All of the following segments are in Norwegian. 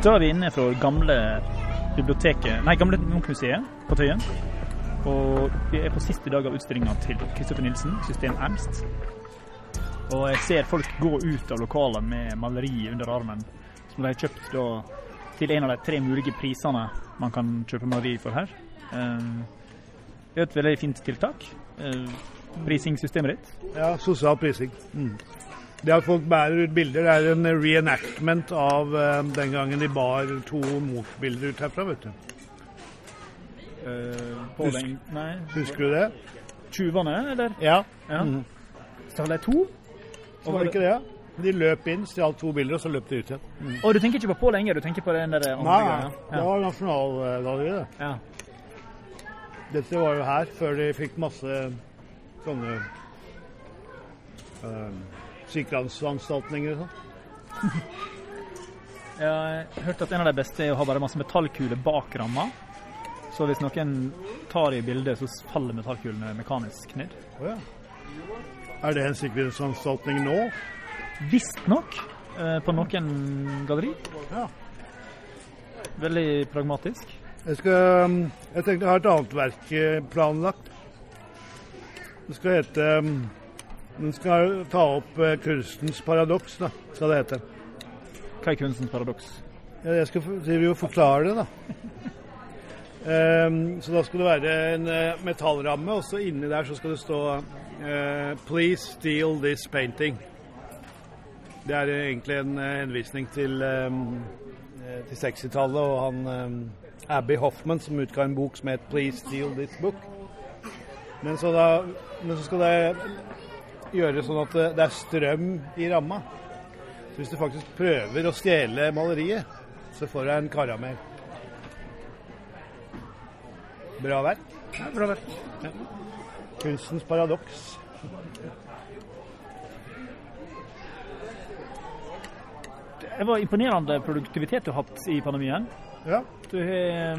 Da er vi inne fra gamle biblioteket, nei, gamle Munch-museet på Tøyen. Og vi er på siste dag av utstillinga til Kristoffer Nilsen, System Ernst. Og jeg ser folk gå ut av lokalet med maleri under armen, som de har kjøpt da, til en av de tre mulige prisene man kan kjøpe maleri for her. Um, det er et veldig fint tiltak. Uh, Prisingssystemet ditt. Ja, sosial prising. Mm. Det at folk bærer ut bilder, det er en reenactment av uh, den gangen de bar to Munch-bilder ut herfra, vet du. Uh, Husk- nei, Husker du det? Tjuvene, eller? Ja. Ja. Mm. Stjal de to? Så var det ikke det? De løp inn, stjal to bilder, og så løp de ut igjen. Mm. Og du tenker ikke på Pål Enger, du tenker på den der andre Nei, ja. det var Nasjonalgalleriet, det. Ja. Dette var jo her før de fikk masse sånne uh, sikkerhetsanstaltninger og sånn. Jeg har hørt at en av de beste er å ha bare masse metallkuler bak ramma. Så hvis noen tar i bildet, så faller metallkulene mekanisk ned. Oh, ja. Er det en sikkerhetsanstaltning nå? Visstnok eh, på noen galleri. Ja. Veldig pragmatisk. Jeg, skal, um, jeg tenkte jeg har et annet verk eh, planlagt. Det skal hete um, Den skal ta opp eh, kunstens paradoks, da, skal det hete. Hva er kunstens paradoks? Ja, Jeg skal drive og forklare det, da. Um, så da skal det være en uh, metallramme, og så inni der så skal det stå uh, 'Please steal this painting'. Det er egentlig en henvisning til, eh, til 60-tallet og han um, Abby Hoffman som utga en bok som het 'Please steal this book'. Men så, da, men så skal det gjøre sånn at det, det er strøm i ramma. Så hvis du faktisk prøver å stjele maleriet, så får du en karamell. Bra verk. Ja, bra verk. Ja. Kunstens paradoks. Det var imponerende produktivitet du har hatt i pandemien. Ja, Du har,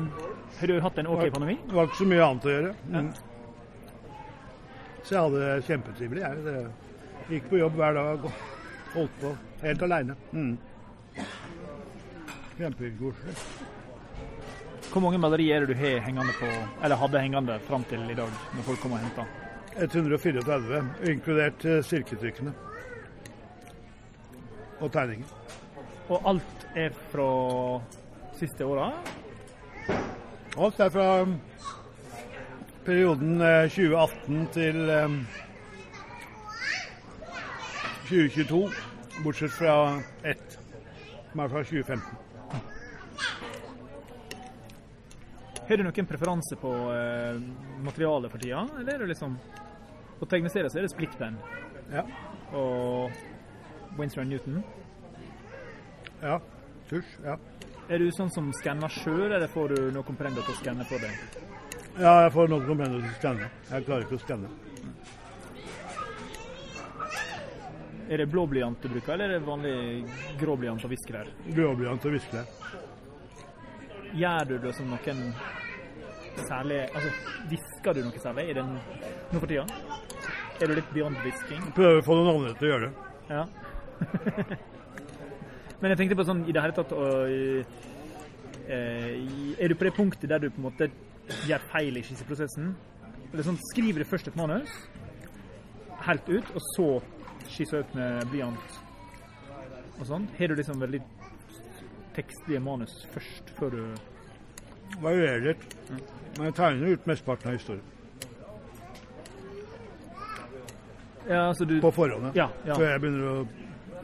har du hatt en OK pandemi? det var ikke så mye annet å gjøre. Mm. Så jeg hadde det kjempetrivelig. Jeg Det gikk på jobb hver dag og holdt på helt aleine. Mm. Kjempekoselig. Hvor mange malerier er du har hengende på, eller hadde hengende fram til i dag, når folk kom og henta? 134, inkludert silketrykkene. Og tegninger. Og alt er fra siste åra? Alt er fra perioden eh, 2018 til um, 2022, bortsett fra ett, som er fra 2015. Har du noen preferanse på eh, materialet for tida, eller er det liksom På tegneserier så er det splittpenn Ja. og Winston Newton. ja. Tusj. Ja. Er du sånn som skanner sjøl, eller får du noen prender til å skanne for deg? Ja, jeg får noen komprender til å skanne. Jeg klarer ikke å skanne. Er det blå blyant du bruker, eller er det vanlig grå blyant og viskelær? Gråblyant Blåblyant og viskelær. Gjør du det som noen særlig Altså, visker du noe særlig i den nå for tida? Er du litt beyond visking? Prøver å få noen andre til å gjøre det. Ja. Men jeg tenkte på sånn i det hele tatt å eh, Er du på det punktet der du på en måte gjør feil i skisseprosessen? Eller sånn, Skriver du først et manus helt ut, og så skisser ut med blyant og sånn? Har du liksom veldig tekstlige manus først, før du Varierer litt. Men jeg tegner ut mesteparten av historien. Ja, altså du På forhånd, ja. Ja, ja. Før jeg begynner å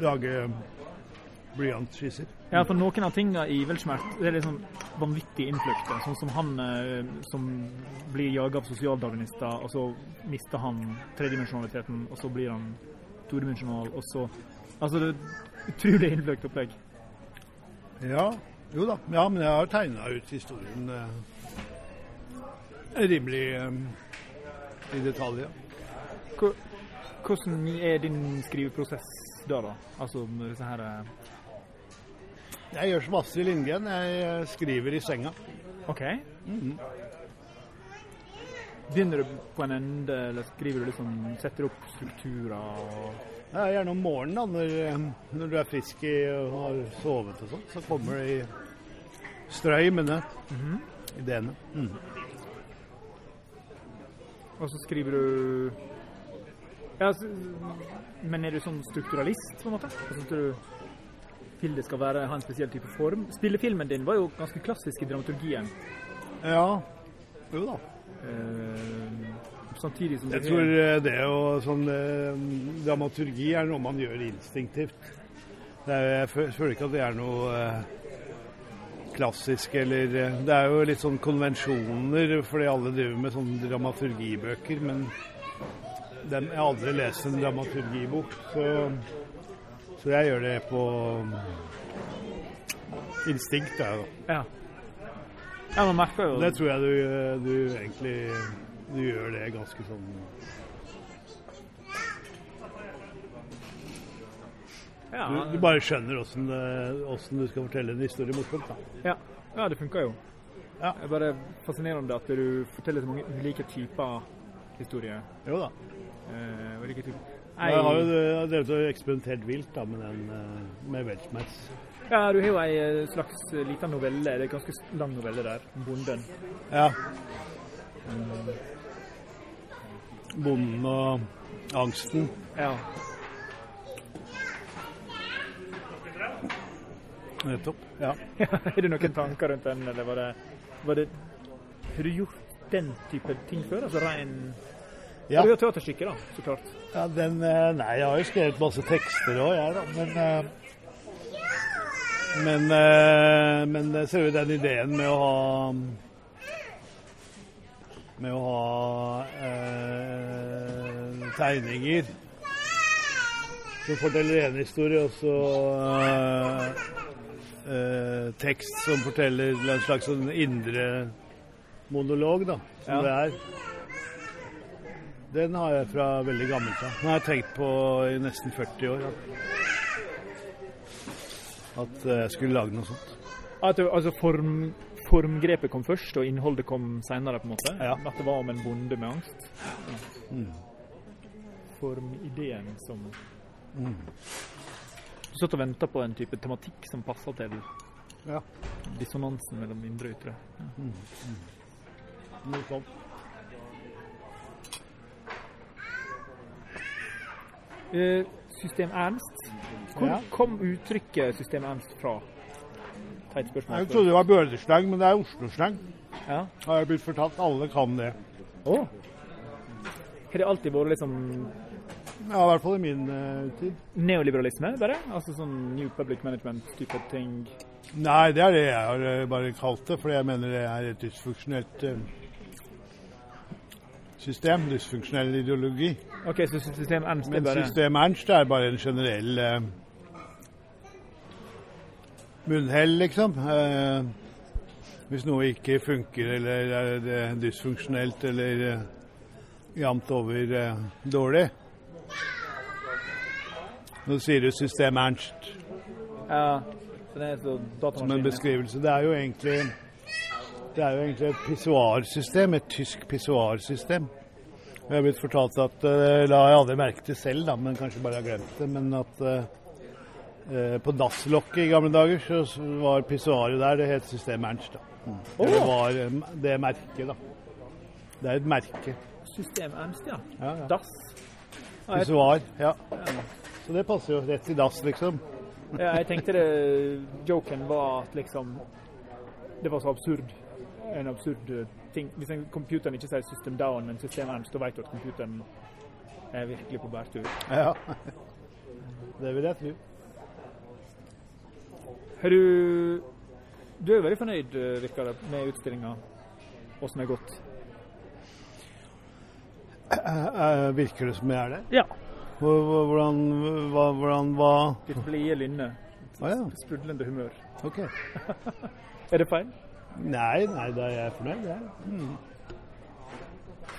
lage blyantskisser. Ja, for noen av tingene i Weltschmerz det er sånn vanvittig innfløkte. Sånn som han eh, som blir jaga av sosialdarwinister, og så mister han tredimensjonaliteten, og så blir han todimensjonal, og så Altså, det er utrolig innfløkt opplegg. Ja, jo da. Ja, men jeg har tegna ut historien eh, rimelig eh, i detalj. Hvordan er din skriveprosess da, da? Altså med disse her eh, Jeg gjør som Astrid Lindgren. Jeg skriver i senga. OK. Begynner du på en ende, eller skriver du liksom Setter opp strukturer og Ja, gjerne om morgenen, da, når, eh, når du er frisk i, og har sovet og sånn. Så kommer det i strøymene, Mhm. ideene. Mm. Og så skriver du ja, Men er du sånn strukturalist, på en måte? Hva synes du vil det skal være, ha en spesiell type form? Spillefilmen din var jo ganske klassisk i dramaturgien. Ja, jo da. Eh, samtidig som Jeg det tror det er å sånn eh, Dramaturgi er noe man gjør instinktivt. Det er, jeg føler ikke at det er noe eh, klassisk eller eh, Det er jo litt sånn konvensjoner fordi alle driver med sånne dramaturgibøker, men den, jeg har aldri lest en dramaturgibok, så, så jeg gjør det på instinkt. Jeg, da. Ja. ja, man merker jo Det tror jeg du, eh, du egentlig du gjør det ganske sånn ja, Du, du bare skjønner åssen du skal fortelle en historie morsomt. da. ja. ja, det funker jo. Ja. Det er bare fascinerende at du forteller så mange ulike typer historier. Jo da. Eh, ulike typer. Jeg har jo drevet og eksperimentert vilt da, med den eh, med Weltschmerz. Ja, du har jo ei eh, slags liten novelle, det er en ganske lang novelle der, om bonden. Ja. Bonden og angsten. Ja. Nettopp. Ja. er det noen tanker rundt den, eller var det, var det Har du gjort den type ting før? Altså rein Ja. Du har teaterstykker, da, så klart. ja, den eh, Nei, jeg har jo skrevet masse tekster òg, jeg, da. Men eh, men, eh, men jo den ideen med å ha Med å ha eh, tegninger som forteller en historie, og så eh, eh, tekst som forteller en slags sånn indre monolog, da, som Ja. det er. Den har jeg fra veldig gammelt av. Den har jeg tenkt på i nesten 40 år. At, at jeg skulle lage noe sånt. At altså form, formgrepet kom først, og innholdet kom seinere, på en måte? Ja. At det var om en bonde med angst? Mm. Formideen som Mm. Du satt og venta på en type tematikk som passa til Ja. dissonansen mellom indre og ytre. Ja. Mm. Eh, System Ernst. Hvor kom uttrykket System Ernst fra? Teit spørsmål. Jeg trodde det var bølerslang, men det er Oslo-slang. Ja. Har jeg blitt fortalt. Alle kan det. Oh. Har det alltid vært liksom Ja, i hvert fall i min uh, tid. neoliberalisme, bare? Altså sånn New Public Management-type ting? Nei, det er det jeg har eh, bare kalt det, fordi jeg mener det er et dysfunksjonelt eh, system. Dysfunksjonell ideologi. OK, så System Ernst er Men bare system Ernst er bare en generell uh, munnhell, liksom. Uh, hvis noe ikke funker eller er dysfunksjonelt eller uh, jevnt over uh, dårlig. Nå sier du system Ernst Ja. Så det er så som en beskrivelse. Det er jo egentlig det er jo egentlig et pissoarsystem, et tysk pissoarsystem. Jeg har blitt fortalt at eh, La jeg aldri merke til selv, da, men kanskje bare har glemt det. Men at eh, eh, på dasslokket i gamle dager så var pissoaret der, det het System Ernst. da. Mm. Oh. Det var eh, det merket, da. Det er et merke. System Ernst, ja. Ja, ja. Dass. Pissoar. Ja. Så det passer jo rett i dass, liksom. ja, jeg tenkte det Joken var at liksom Det var så absurd. En absurd eh, ting. Hvis en computeren ikke sier 'system down', men 'system arms, da vet du at computeren er virkelig på bærtur. Ja. Det vil jeg tro. Har du Du er jo veldig fornøyd, eh, virker det, med utstillinga. Åssen det har gått? Eh, eh, Virker det som jeg er det? Ja. Hvor- hvor- Hvordan hva, hvordan, hva? Ditt blide lynne. Ah, ja, Sprudlende humør. ok. Er det feil? Nei, nei, da er jeg fornøyd, jeg. Mm.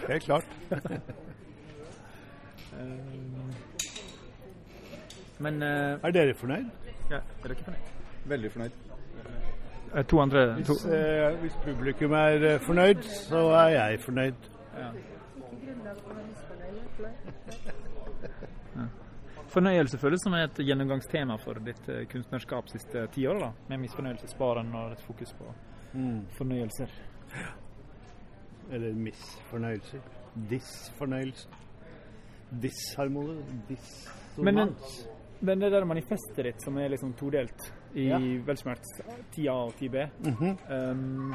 Helt klart. Men uh, Er dere fornøyd? ja, Er dere fornøyd? Veldig fornøyd. Eh, To andre to, Hvis, eh, hvis publikum er eh, fornøyd, så er jeg fornøyd. ja. Fornøyelse føles som et gjennomgangstema for ditt eh, kunstnerskap siste tiåret, da. Med misfornøyelsesbaren og et fokus på Mm. fornøyelser. Eller misfornøyelser. Disfornøyelser. Disharmoni. Men Dissonans. Men det der manifestet ditt som er liksom todelt i Ja. Velsmerts 10A og 10B, mm -hmm. um,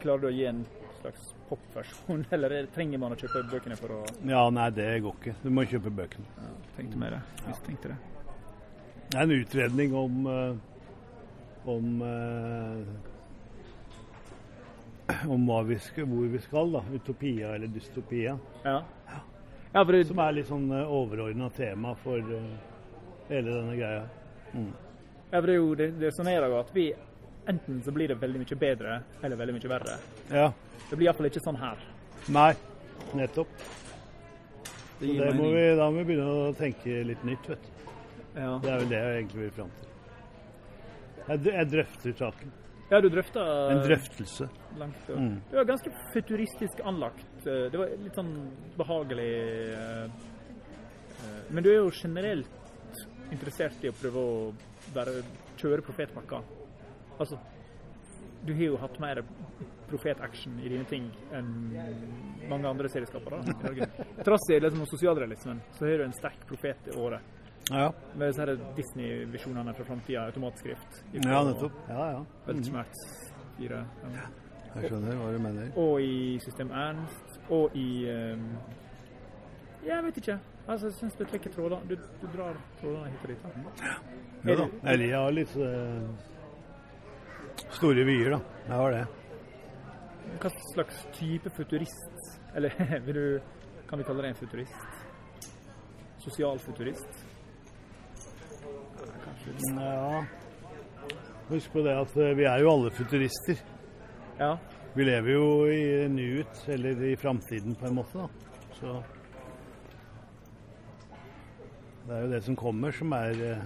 klarer du å gi en slags popversjon, eller er- trenger man å kjøpe bøkene for å Ja, nei, det går ikke. Du må kjøpe bøkene. ja, Tenkte meg det. Hvis ja. tenkte det. Det er en utredning om eh, om eh, om hva vi skal, hvor vi skal, da. Utopia eller dystopia. Ja. ja, for det, Som er litt sånn overordna tema for eh, hele denne greia. Mm. ja, for det er jo det, det jeg da at vi enten så blir det veldig mye bedre, eller veldig mye verre. Ja. Det blir iallfall ikke sånn her. Nei, nettopp. Det Så det må vi, da må vi begynne å tenke litt nytt, vet du. Ja. Det er vel det jeg egentlig vil fram til. Jeg, jeg drøfter saken. ja, du drøfter En drøftelse. Langt Mm. Det var ganske futuristisk anlagt. Eh, Det var litt sånn behagelig eh, eh, Men du er jo generelt interessert i å prøve å bare kjøre profetpakka. Altså, du har jo hatt mer profetaction i dine ting enn mange andre serieskapere i Norge. Trass i liksom sosialrealismen, så har du en sterk profet i året. Ja, Med disse Disney-visjonene fra framtida, automatskrift. ja nettopp. Ja, ja. Weltschmerz 4. Ja. Jeg skjønner hva du mener. og i System Ernst, og i um, Jeg vet ikke. Altså, jeg syns du trekker tråder. Du, du drar trådene hit og dit. Ja. Ja, da. Eller jeg har litt uh, store vyer, da. Jeg har det. Hva slags type futurist Eller vil du Kan vi kalle det en futurist? Sosial futurist? Ja, kanskje. Ja. Husk på det at eh, vi er jo alle futurister. Ja. Vi lever jo i nuet, eller i framtiden på en måte, da. Så Det er jo det som kommer, som er eh,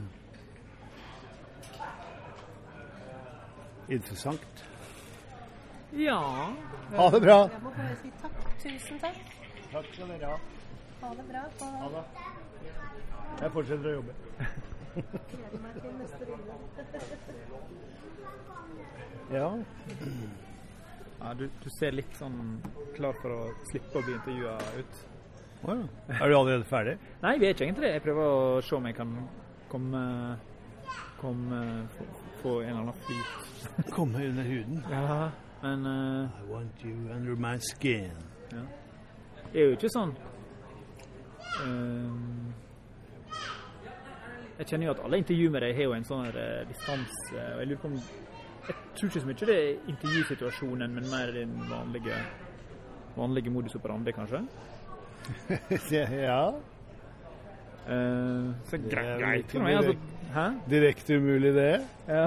interessant. ja. Ha det bra! Jeg må bare si takk. Tusen takk. Takk skal dere ha. Ha det bra. Ha det. Jeg fortsetter å jobbe. gleder meg til neste runde. Ja. Ja du, du ser litt sånn klar for å slippe å bli intervjua ut. Å ja. Er du allerede ferdig? Nei, vi er ikke egentlig det. Jeg prøver å se om jeg kan komme, komme få, få en eller annen flyt. Komme under huden. Ja, men uh, I want you under my skin. det er jo ikke sånn ehm, Jeg kjenner jo at alle intervjuer med deg har jo en sånn eh, distanse. og Jeg lurer på om Jeg tror ikke så mye det er intervjusituasjonen, men mer den vanlige vanlige modus operandi, kanskje. ja. Uh, så Det er greit, for meg. Altså. Direkte umulig, det. Ja.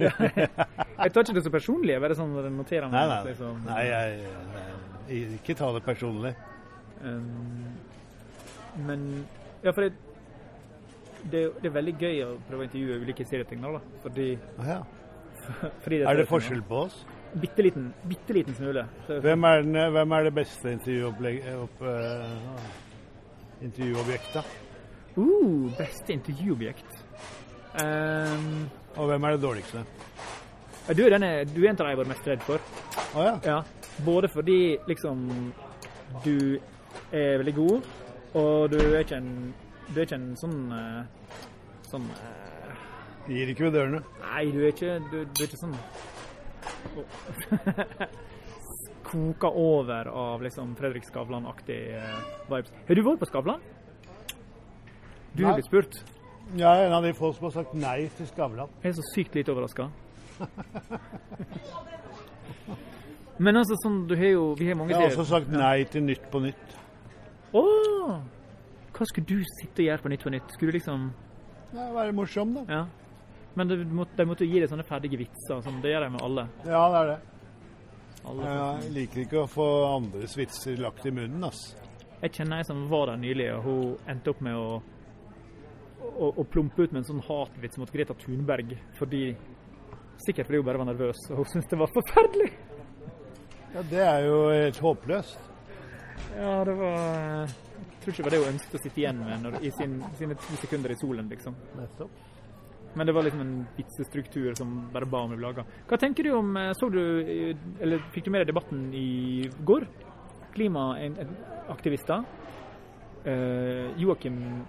jeg tar ikke det så personlig. Jeg bare sånn noterer meg. Nei, nei. liksom, nei jeg, nei, ikke ta det personlig. Um, men ja, for det, det, det er veldig gøy å prøve å intervjue ulike serietegner. Fordi, ah, ja. Er det forskjell på oss? Bitte liten, bitte liten smule. Hvem er, den, hvem er det beste eh, intervjuobjektet? uh, beste intervjuobjekt. Um, Og hvem er det dårligste? du, denne, du er en av de jeg har vært mest redd for. Oh, ja. Ja, både fordi liksom du er veldig god, og du er ikke en, du er ikke en sånn eh, sånn eh, Gir ikke ved dørene. Nei, du er ikke, du, du er ikke sånn Koka over av liksom Fredrik Skavlan-aktig eh, vibes. Har du vært på Skavlan? Du har blitt spurt. Jeg er en av de folk som har sagt nei til Skavlan. Jeg er så sykt lite overraska. Men altså, sånn, du har jo Vi har mange Jeg har også sagt nei til Nytt på Nytt. Åh! Hva skulle du sitte og gjøre på Nytt på Nytt? Skulle du liksom Ja, Være morsom, da. Ja. Men de måtte, de måtte jo gi deg sånne ferdige vitser. Sånn. Det gjør de med alle. Ja, det er det. alle Jeg liker ikke å få andres vitser lagt i munnen, ass. Jeg kjenner ei som var der nylig, og hun endte opp med å, å, å plumpe ut med en sånn hatvits mot Greta Thunberg. Fordi, sikkert fordi hun bare var nervøs, og hun syntes det var forferdelig. Ja, Det er jo helt håpløst. Ja, det var Jeg tror ikke det var det hun ønsket å sitte igjen med når, i sin, sine ti sekunder i solen, liksom. Nettopp. Men det var liksom en vitsestruktur som bare ba om å bli laga. Hva tenker du om eh, Så du eh, Eller fikk du med deg debatten i går? Klimaaktivister. Eh, Joakim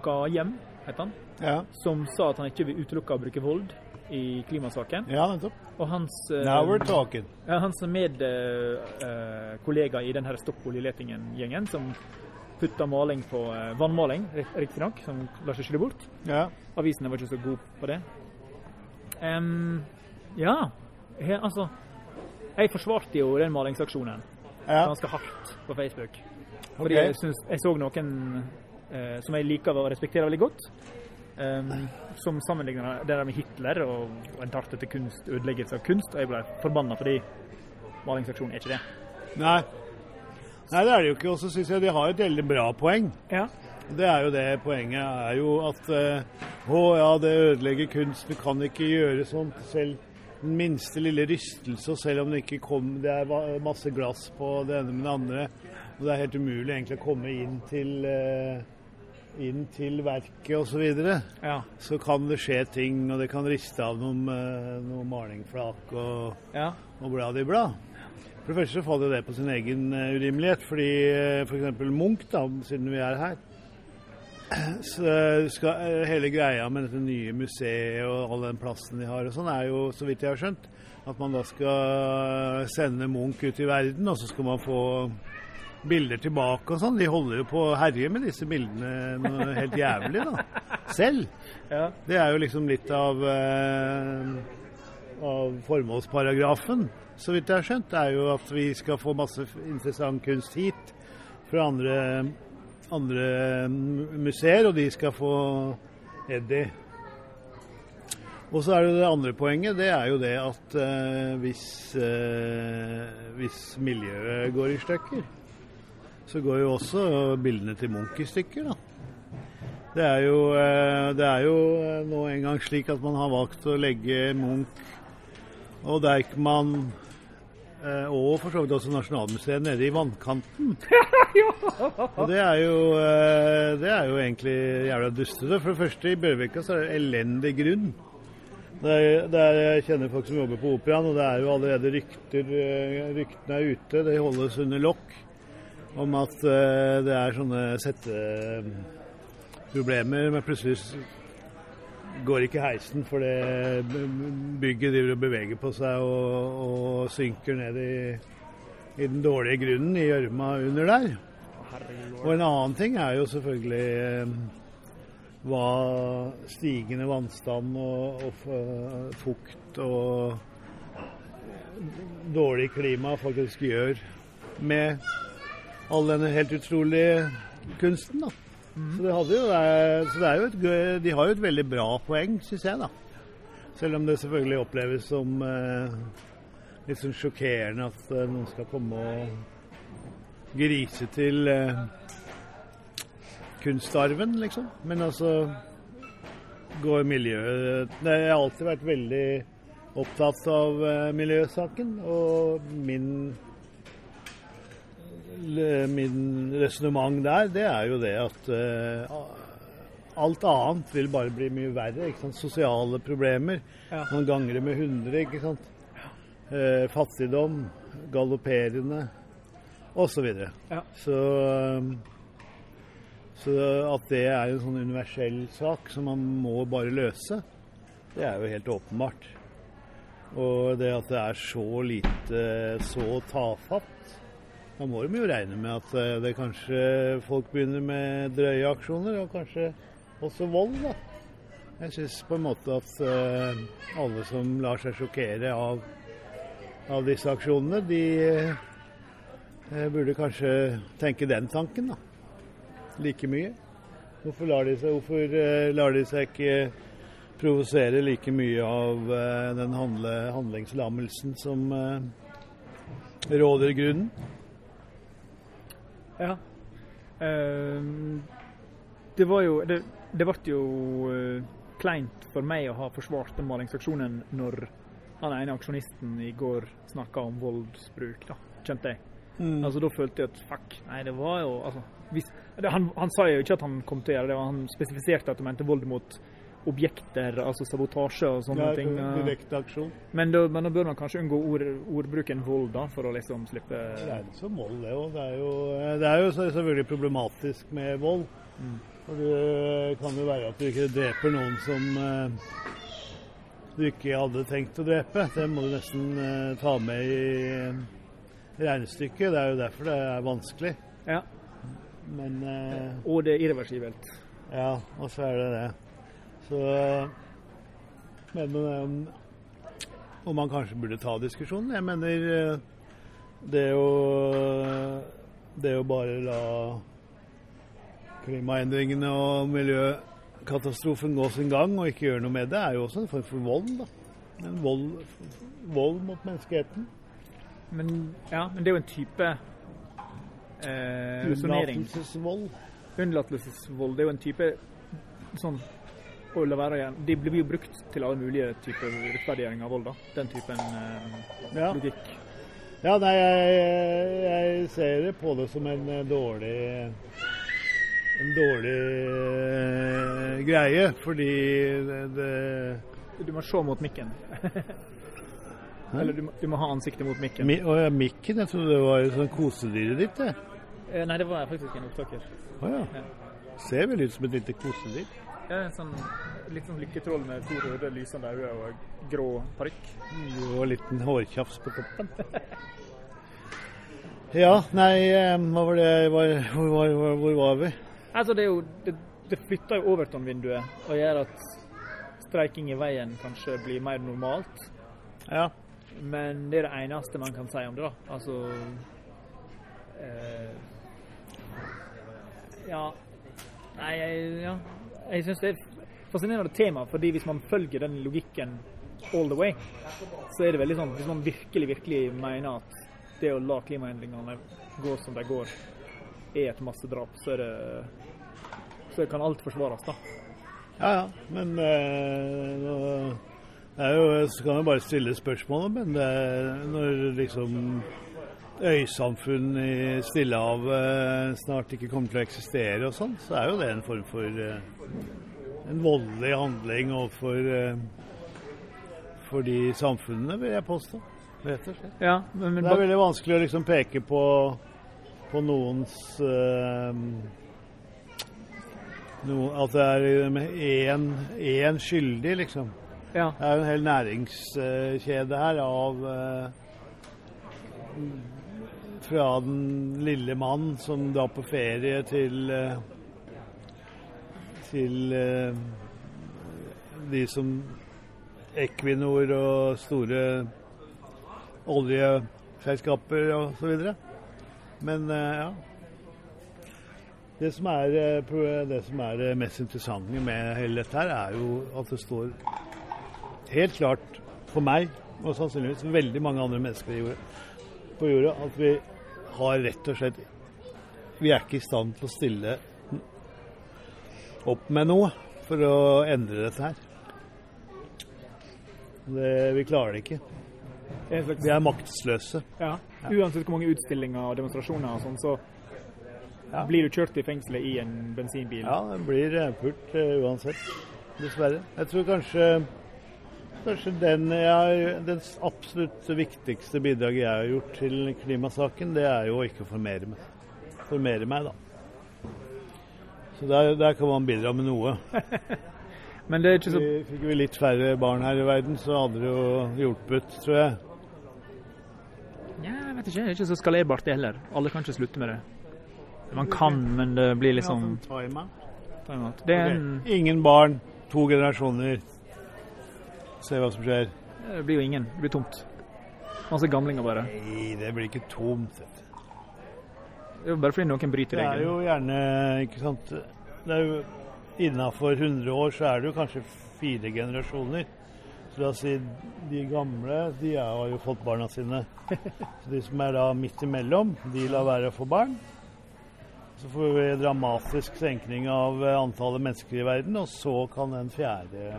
Skahjem, heter han, Ja. som sa at han ikke vil utelukke å bruke vold i klimasaken. ja, nettopp. Og hans eh, Now we're talking. ja, hans medkollega i denne Stopp oljeletingen-gjengen, som putta maling på eh, vannmaling, rik- riktignok, som lar seg skylle bort. Ja. Avisene var ikke så gode på det. Um, ja, he, altså Jeg forsvarte jo den malingsaksjonen ja. ganske hardt på Facebook. Fordi Fordi jeg, synes, jeg så noen eh, som jeg liker og respekterer veldig godt, um, som sammenligner det der med Hitler og, en tarte til kunst, ødeleggelse av kunst. Og jeg ble forbanna fordi malingsaksjonen er ikke det. Nei. Nei, det er det jo ikke. Og så syns jeg de har et veldig bra poeng. Ja. Det er jo det poenget er jo at eh, Å ja, det ødelegger kunst. Du kan ikke gjøre sånt. Selv den minste lille rystelse, og selv om det ikke kom Det er masse glass på det ene med det andre. Og det er helt umulig egentlig å komme inn til eh, inn til verket osv. Så, videre. Ja. så kan det skje ting, og det kan riste av noen, eh, noen malingflak og ja. og blad i blad. For det første så faller det på sin egen eh, urimelighet, fordi f.eks. Munch, da, siden vi er her så skal eh, Hele greia med dette nye museet og all den plassen de har og sånn, er jo, så vidt jeg har skjønt, at man da skal sende Munch ut i verden, og så skal man få bilder tilbake og sånn. De holder jo på å herje med disse bildene helt jævlig, da. Selv. ja. Det er jo liksom litt av, eh, av formålsparagrafen, så vidt jeg har skjønt. Er jo at vi skal få masse interessant kunst hit fra andre, andre museer, og de skal få Eddie. Og så er det det andre poenget, det er jo det at eh, hvis, eh, hvis miljøet går i stykker, så går jo også bildene til Munch i stykker, da. Det er, jo, eh, det er jo nå engang slik at man har valgt å legge Munch og Deichman eh, og for så vidt også Nasjonalmuseet nede i vannkanten. Og det er jo, eh, det er jo egentlig jævla dustete. For det første, i Bjørvika så er det elendig grunn. Der, er, er, jeg kjenner folk som jobber på operaen, og det er jo allerede rykter, eh, ryktene er ute. Det holdes under lokk om at det er sånne setteproblemer. med plutselig går ikke heisen, for det bygget driver og beveger på seg og, og synker ned i, i den dårlige grunnen, i gjørma under der. Og en annen ting er jo selvfølgelig eh, hva stigende vannstand og, og fukt og dårlig klima faktisk gjør med all denne helt utrolige kunsten. da. Så, det jo, så det jo et, de har jo et veldig bra poeng, syns jeg. da. Selv om det selvfølgelig oppleves som eh, litt sånn sjokkerende at eh, noen skal komme og grise til eh, kunstarven, liksom. Men altså går miljøet Jeg har alltid vært veldig opptatt av eh, miljøsaken, og min Min resonnement der, det er jo det at eh, alt annet vil bare bli mye verre. ikke sant? Sosiale problemer. Ja. Man ganger det med 100, ikke sant. Eh, fattigdom, galopperende osv. Ja. Så, um, så at det er en sånn universell sak som man må bare løse, det er jo helt åpenbart. Og det at det er så lite, så tafatt Da må de jo regne med at eh, det kanskje folk begynner med drøye aksjoner, og kanskje også vold, da. Jeg syns på en måte at eh, alle som lar seg sjokkere av, av disse aksjonene, de eh, burde kanskje tenke den tanken, da. Like mye. Hvorfor lar de seg, hvorfor, lar de seg ikke provosere like mye av den handle, handlingslammelsen som råder grunnen? Ja. Ehm, det var jo Det, det ble jo eh, kleint for meg å ha forsvart den malingsaksjonen når han ene aksjonisten i går snakka om voldsbruk, da, kjente jeg. Mm. Altså Da følte jeg at fuck, nei, det var jo altså hvis, det, han, han sa jo ikke at han kom til å gjøre det, han spesifiserte at han mente vold mot objekter, altså sabotasje og sånne Ja, ting. eh. direkte aksjon. Men da, men da bør man kanskje unngå ord, ordbruken vold, da, for å liksom slippe Det er ikke som vold, det òg. Det er jo, det er jo selvfølgelig problematisk med vold. Mm. For det kan jo være at du ikke dreper noen som eh, du ikke hadde tenkt å drepe. Det må du nesten eh, ta med i regnestykket. Det er jo derfor det er vanskelig. Ja. Men eh, Og det er irreversibelt. ja, og så er det det. Så Men men, om, om man kanskje burde ta diskusjonen. Jeg mener eh, det å Det å bare la klimaendringene og miljøkatastrofen gå sin gang og ikke gjøre noe med det, er jo også en form for vold. da. En vold, vold mot menneskeheten. Men, ja, men det er jo en type eh, resonnering. Unnlatelsesvold. Unnlatelsesvold det er jo en type sånn å la være igjen. De blir jo brukt til alle mulige typer rettferdiggjøring av vold. da. Den typen eh, Ja. logikk. Ja, nei, jeg, jeg ser det på det som en eh, dårlig En dårlig eh, greie, fordi det, det Du må se mot mikken. Eller du må, du må ha ansiktet mot mikken. mi, Å ja, mikken, jeg trodde det var sånn kosedyret ditt, det. Eh, nei, det var faktisk en opptaker. Å ja. Ja. Ser vel ut som et lite kosedyr. Ja, en sånn, litt sånn lykketroll med to røde lysende øyne og grå parykk. Og en liten hårtjafs på toppen. Ja, nei, hva var det var, hvor, var, hvor, hvor var vi? Altså, det er jo Det, det flytter jo Overton-vinduet og gjør at streiking i veien kanskje blir mer normalt. Ja. Men det er det eneste man kan si om det, da. Altså eh, Ja. Nei, ja. Jeg syns det er fascinerende tema, fordi hvis man følger den logikken all the way, så er det veldig sånn Hvis man virkelig, virkelig mener at det å la klimaendringene gå som de går, er et massedrap, så det så kan alt forsvares, da. Ja, ja. Men eh, nå, det er jo, så kan jeg bare stille spørsmålet, men det, er- når liksom øysamfunn i Stillehavet snart ikke kommer til å eksistere og sånn, så er jo det en form for eh, en voldelig handling overfor eh, for de samfunnene, vil jeg påstå. Rett og slett. Ja, men, men Det er veldig vanskelig å liksom peke på, på noens eh, no, At det er én, skyldig, liksom. ja. Det er jo en hel næringskjede her av eh, Fra den lille mann som drar på ferie til eh, Til eh, de som Equinor og store oljeselskaper videre. Men eh, ja. Det som, er, det som er mest interessante med hele dette her, er jo at det står helt klart for meg, og sannsynligvis veldig mange andre mennesker på jorda, at vi har rett og slett Vi er ikke i stand til å stille opp med noe for å endre dette her. Det, vi klarer det ikke. Vi er maktesløse. Ja. Uansett hvor mange utstillinger og demonstrasjoner og sånn, så Ja. blir du kjørt i fengselet i en bensinbil. Ja, det blir pult uh, uansett. Dessverre. Jeg tror kanskje Kanskje den, jeg, den absolutt viktigste bidraget jeg har gjort til klimasaken, det er jo å ikke formere meg. Formere meg, da. Så der, der kan man bidra med noe. Men det er ikke så Vi, fikk vi litt færre barn her i verden, så hadde det jo hjulpet, tror jeg. Ja, jeg vet ikke. Det er ikke så skalerbart, det heller. Alle kan ikke slutte med det. Man kan, men det blir liksom Time-out. Det er en okay. Ingen barn, to generasjoner. Se hva som skjer. Det blir jo ingen. Det blir tomt. Masse gamlinger, bare. Nei, det blir ikke tomt. Det er jo bare fordi noen bryter Det er jo gjerne ikke sant Det er jo Innafor 100 år så er det jo kanskje fire generasjoner. Så la oss si de gamle, de har jo fått barna sine. Så de som er da midt imellom, de lar være å få barn. Så får vi dramatisk senkning av eh, antallet mennesker i verden, og så kan en fjerde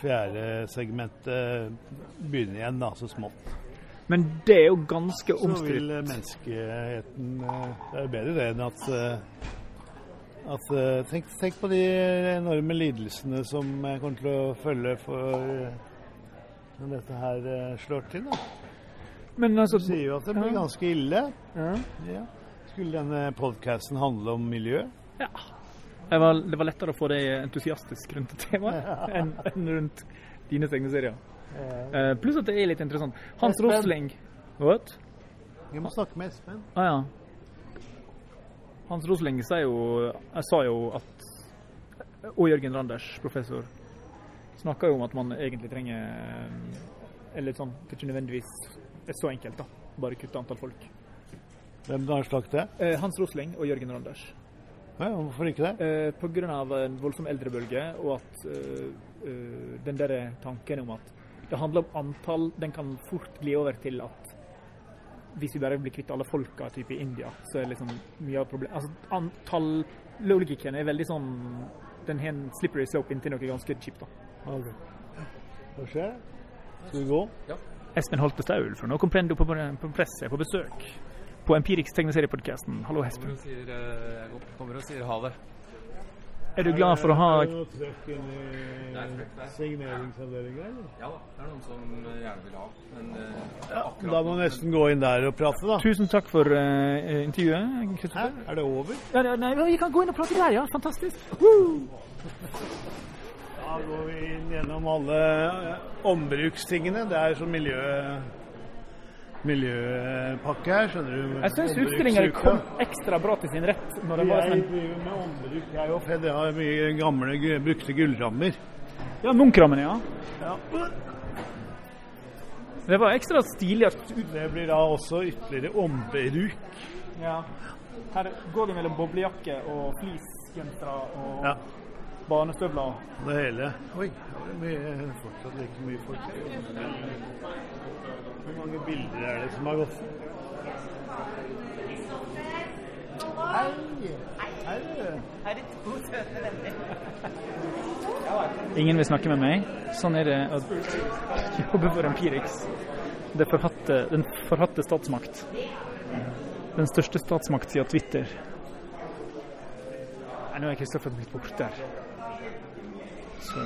fjerde segmentet begynne igjen, da, så smått. Men det er jo ganske Så vil eh, menneskeheten eh, Det er jo bedre det enn at eh, at, eh, tenk, tenk på de enorme lidelsene som kommer til å følge for når dette her slår til. Da. Men altså Du sier jo at det blir ganske ille. ja. Ja. Skulle denne podkasten handle om miljø? Jeg var, det var lettere å få deg entusiastisk rundt temaet enn en rundt dine tegneserier. Uh, pluss at det er litt interessant. Hans Espen. Rosling What? Vi må snakke med Espen. Ah, ja. Hans Rosling sa jo, sa jo at Og Jørgen Randers, professor, snakka jo om at man egentlig trenger Eller sånn, det er ikke nødvendigvis er så enkelt, da. Bare kutte antall folk. Hvem har sagt det? Eh, Hans Rosling og Jørgen Randers. Ja, hvorfor ikke det? Eh, Pga. en voldsom eldrebølge og at eh, eh, den der tanken om at det handler om antall, den kan fort gli over til at hvis vi bare blir kvitt alle folka type i India, så er liksom mye av problemet Altså antall Logikken er veldig sånn Den har en slippery slope inntil noe ganske kjipt, da. Ok. Hva skjer? Skal vi gå? Ja. Espen Holte Staul fra Nå kom Prendo på, på press er på besøk på Empiriks tegneseriepodkasten. Hallo, Espen. eh, jeg kommer og sier ha det. Er du glad for å ha Er det noe trøkk i signeringsavdelinga, eller? Ja da, det er noen som gjerne vil ha. Men eh, det er Ja, da må du nesten gå inn der og prate, da. Tusen takk for uh, intervjuet. Hæ? Kristoffer. Er det over? Ja, nei, vi kan gå inn og prate der, ja. Fantastisk. Da går vi inn gjennom alle ombrukstingene. Det er sånn miljø... miljøpakke her, skjønner du. Jeg syns utstillingene utstillinga kom ekstra bra til sin rett når det var Jeg sånn driver med ombruk, jeg òg. Jeg har mye gamle brukte gullrammer. Ja, Munch-rammene, ja. Ja. Det var ekstra stilig. Det blir da også ytterligere ombruk. Ja. Her går vi mellom boblejakke og fleecegensere og Ja. Barnestøvler. Det hele. Oi, det er fortsatt like mye folk. Hvor mange bilder er det som har gått? Hei! Hei, du. Ingen vil snakke med meg. Sånn er det å jobbe for Empirix. Det forhatte, den forhatte statsmakt. Den største statsmakt siden Twitter. Nei, nå er Kristoffer blitt borte her. Så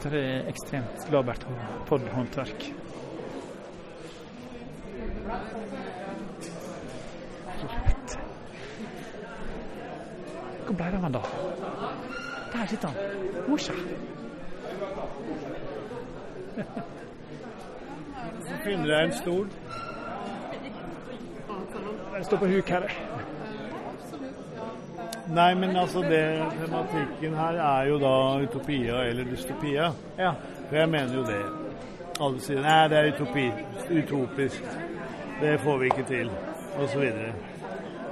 Dette er ekstremt labert podhåndverk. Hvor ble det av han da? Der sitter han. Morsa. Finner deg en stol. Den står på huk her. Nei, men altså det tematikken her er jo da utopia eller dystopia. Ja. For jeg mener jo det. Alle sier nei, det er utopi, utopisk. Det får vi ikke til. Og så videre.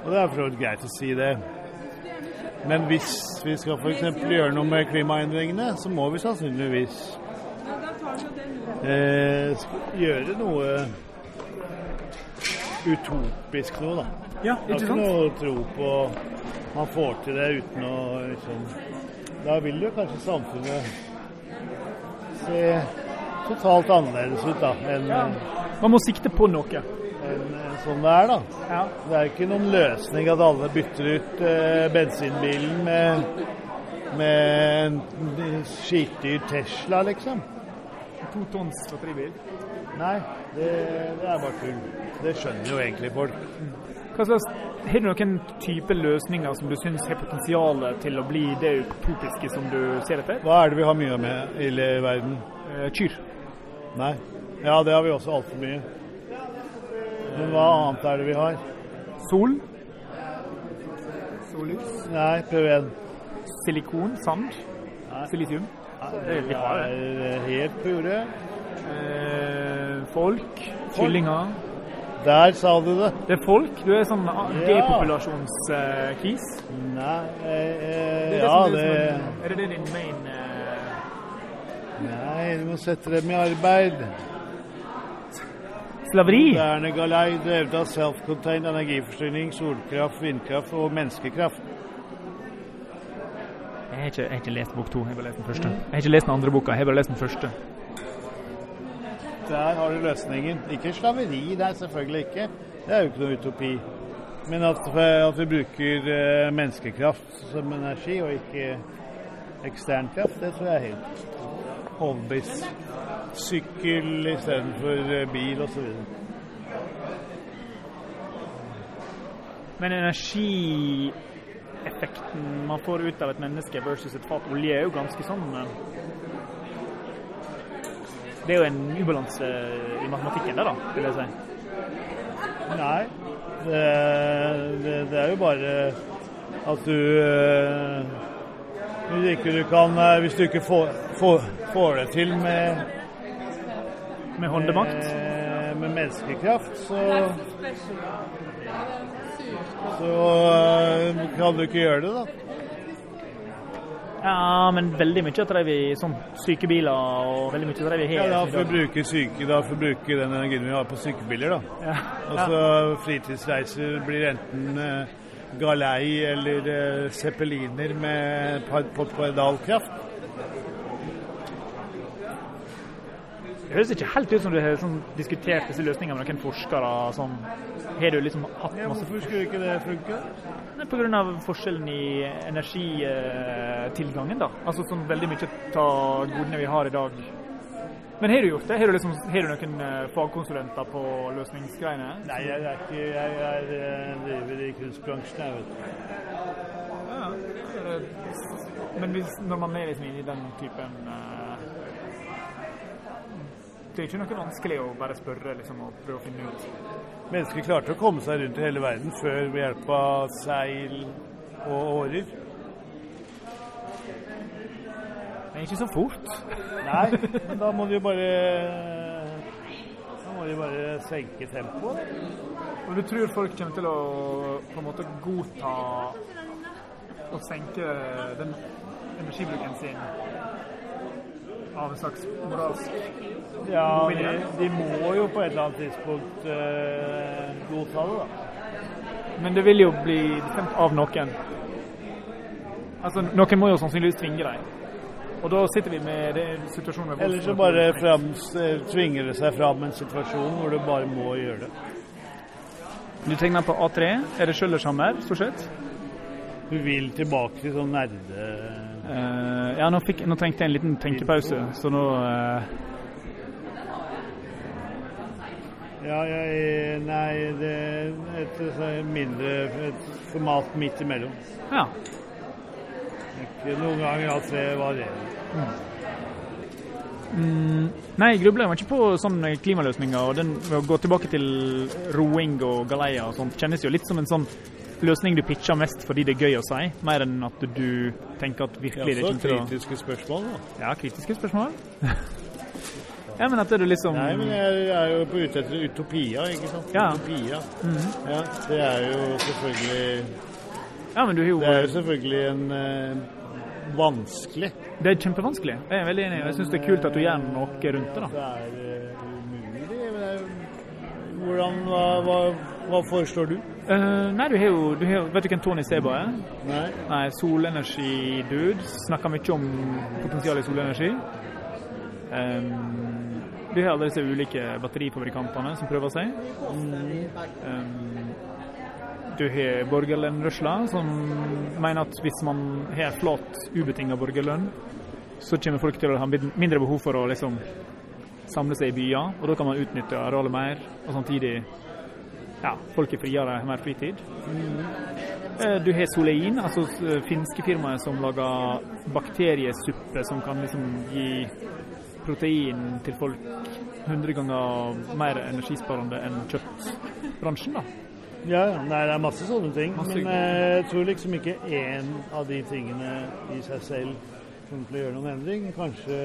Og det er for så vidt greit å si det. Men hvis vi skal f.eks. gjøre noe med klimaendringene, så må vi sannsynligvis eh, gjøre noe utopisk nå, da. ja, Jeg har ikke ikke sant? noe tro på man får til det uten å liksom Da vil jo kanskje samfunnet se totalt annerledes ut da enn Man må sikte på noe. enn- en sånn det er, da. Ja. Det er ikke noen løsning at alle bytter ut eh, bensinbilen med, med en skitdyr Tesla, liksom. To tonns batteribil. Nei, det, det er bare tull. Det skjønner jo egentlig folk. Hva slags, har du noen type løsninger som du syns har potensial til å bli det utopiske som du ser etter? Hva er det vi har mye med i verden? Eh, kyr. Nei. Ja, det har vi også altfor mye. Men hva annet er det vi har? Sol. Sollys. Nei, prøv igjen. Silikon. Sand. Silisium. Nei, vi har det. helt på jordet. Eh, folk. Kyllinger. Der sa du det. Det er folk. Du er sånn depopulasjonskis? Ja. Nei, eh, eh, Det er ja det Er det det din main eh, Nei, du må sette dem i arbeid. Slaveri? Moderne galei drevet av self-contained energiforsyning, solkraft, vindkraft og menneskekraft. Jeg har ikke, jeg har ikke lest bok to, jeg har bare lest den første. Jeg har ikke lest den andre boka, jeg har bare lest den første. Der har du løsningen. Ikke slaveri, der, selvfølgelig ikke. Det er jo ikke noe utopi. Men at, at vi bruker eh, menneskekraft som energi, og ikke ekstern kraft, det tror jeg er helt overbevist. Sykkel istedenfor eh, bil osv. Men energieffekten man får ut av et menneske versus et fat olje, er jo ganske sånn eh, Det er jo en ubalanse i matematikken der, da, vil jeg si. Nei, det, det, det er jo bare at du eh, Hvis ikke du kan eh, Hvis du ikke får, får, får det til med Med håndemakt. med, med menneskekraft, så så eh, kan du ikke gjøre det, da. Ja, men veldig mye drev vi sånn sykebiler og veldig mye drev vi Ja, da i får vi bruke syke, da får vi bruke den energien vi har på sykebiler, da. Ja. Og så fritidsreiser blir enten eh, galei eller eh, zeppeliner med på pedalkraft. Det høres ikke helt ut som du har sånn, diskutert disse løsningene med noen forskere. Sånn. Har du liksom hatt Ja, hvorfor skulle ikke det funke? Pga. På grunn av forskjellen i energitilgangen, da. Altså sånn veldig mye av godene vi har i dag. Men har du gjort det? Har du, liksom, har du noen eh, fagkonsulenter på løsningsgreiene? Nei, jeg er ikke Jeg er, jeg driver i kunstbransjen, jeg, vet du. Ja. Men hvis, når man er liksom inne i den typen eh, Det er ikke noe vanskelig å bare spørre liksom, og prøve å finne ut. Mennesker klarte å komme seg rundt i hele verden før ved hjelp av seil og årer. Men ikke så fort. Nei, men da må de jo bare Da må de bare senke tempoet. Og du tror folk kommer til å på en måte godta å senke den energibruken sin av en slags moralsk Ja, de, de må jo på et eller annet tidspunkt eh, godta det, da. Men det vil jo bli bestemt av noen. Altså, Noen må jo sannsynligvis tvinge deg. Og da sitter vi med det situasjonen med Eller så bare fram, tvinger det seg fram en situasjon hvor du bare må gjøre det. Du tegner på A3. Er det Schøllershammer, stort sett? Du vil tilbake til sånn nerde... Uh, ja, nå, fikk, nå trengte jeg en liten tenkepause, så nå eh, Ja, jeg Nei, det er et mindre et format midt imellom. Ja. Ikke noen ganger at det var det. Mm, nei, jeg grubler ikke på sånne klimaløsninger. og den å gå tilbake til roing og galeia og sånt, kjennes jo litt som en sånn løsning du pitcher mest fordi det er gøy å si, mer enn at du tenker at virkelig er det er ikke til å kritiske spørsmål, da. Ja, kritiske spørsmål. ja, men at det er liksom Nei, men jeg er jo på ute etter utopia, ikke sant? Ja. Utopia. Mhm. Ja, det er jo selvfølgelig Ja, men du har jo Det er jo selvfølgelig en eh, vanskelig. Det er kjempevanskelig. Jeg er veldig enig. Jeg syns det er kult at du gjør noe rundt det. da. Det er eh, umulig. Men det er jo Hvordan hva, hva, hva foreslår du? Uh, nei, du har jo du har, Vet du hvem Tony Seba er? Nei? Nei, solenergi-dude. Snakker mye om potensialet i solenergi. Um, du har alle disse ulike batterifabrikantene som prøver seg. Um, du har borgerlønnrørsla, som mener at hvis man har flat, ubetinga borgerlønn, så kommer folk til å ha mindre behov for å liksom samle seg i byer, og da kan man utnytte arealet mer, og samtidig ja, folk er friere, mer fritid. Mm. Du har Solein, altså eh, finske firmaet som lager bakteriesuppe som kan liksom gi protein til folk 100 ganger mer energisparende enn kjøttbransjen. da. Ja. Nei, det er masse sånne ting. Masse- Men eh, jeg tror liksom ikke én av de tingene i seg selv kommer til å gjøre noen endring. Kanskje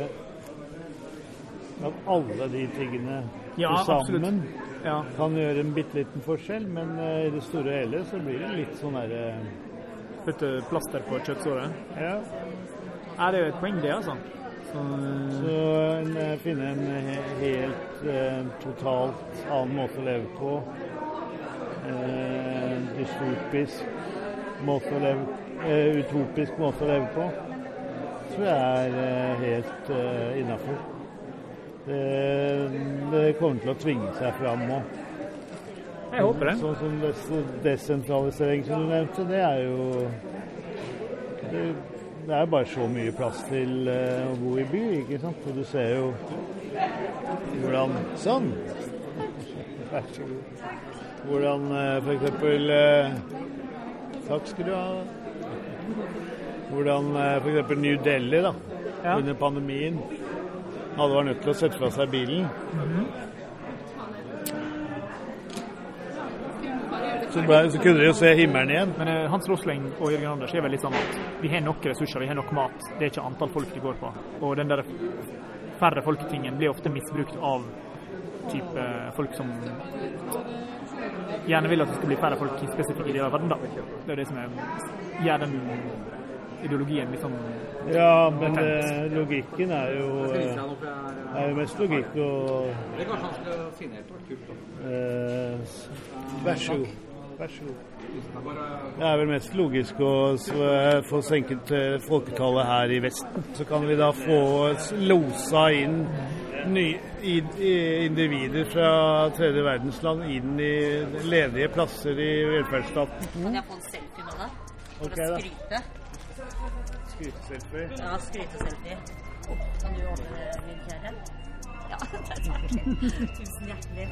at alle de tingene Ja, sammen Ja. kan gjøre en bitte liten forskjell, men eh, i det store og hele så blir det litt sånn derre Putte plaster på kjøttsåret. Ja. Er det jo et poeng, det, altså. Så, Så en, eh, finne en helt eh, totalt annen måte å leve på. En dystopisk måte å leve eh, Utopisk måte å leve på. Tror jeg er eh, helt eh, innafor. Det, det kommer til å tvinge seg fram nå. Jeg håper det. Sånn som des desentralisering som du nevnte, det er jo det, det er bare så mye plass til uh, å bo i by, ikke sant. Og du ser jo hvordan Sånn. Vær så god. Hvordan uh, f.eks. Takk skal du ha. Hvordan f.eks. New Delhi da, Ja. under pandemien alle var nødt til å sette fra seg bilen. Så, ble, så kunne de jo se himmelen igjen. Men uh, Hans Rosling og Jørgen Anders er vel litt sånn at vi har nok ressurser, vi har nok mat. Det er ikke antall folk det går på. Og den der færre folk-tingen blir ofte misbrukt av type folk som gjerne vil at det skal bli færre folk i spesifikke deler av verden. da. Det er det som er, gjør den ideologien liksom Ja, men eh, logikken er jo eh, er jo mest logikk og Det eh, Vær så god. Vær så god. Det er vel mest logisk å eh, få senket eh, folketallet her i Vesten. Så kan vi da få losa inn ny, i, i, individer fra tredje verdensland inn i ledige plasser i velferdsstaten. Kan jeg få en selfie med deg? For Ok, å da. skryte? Skryteselfie. Ja, skryteselfie. Kan du ordne det, min kjære? Ja, takk. Tusen hjertelig.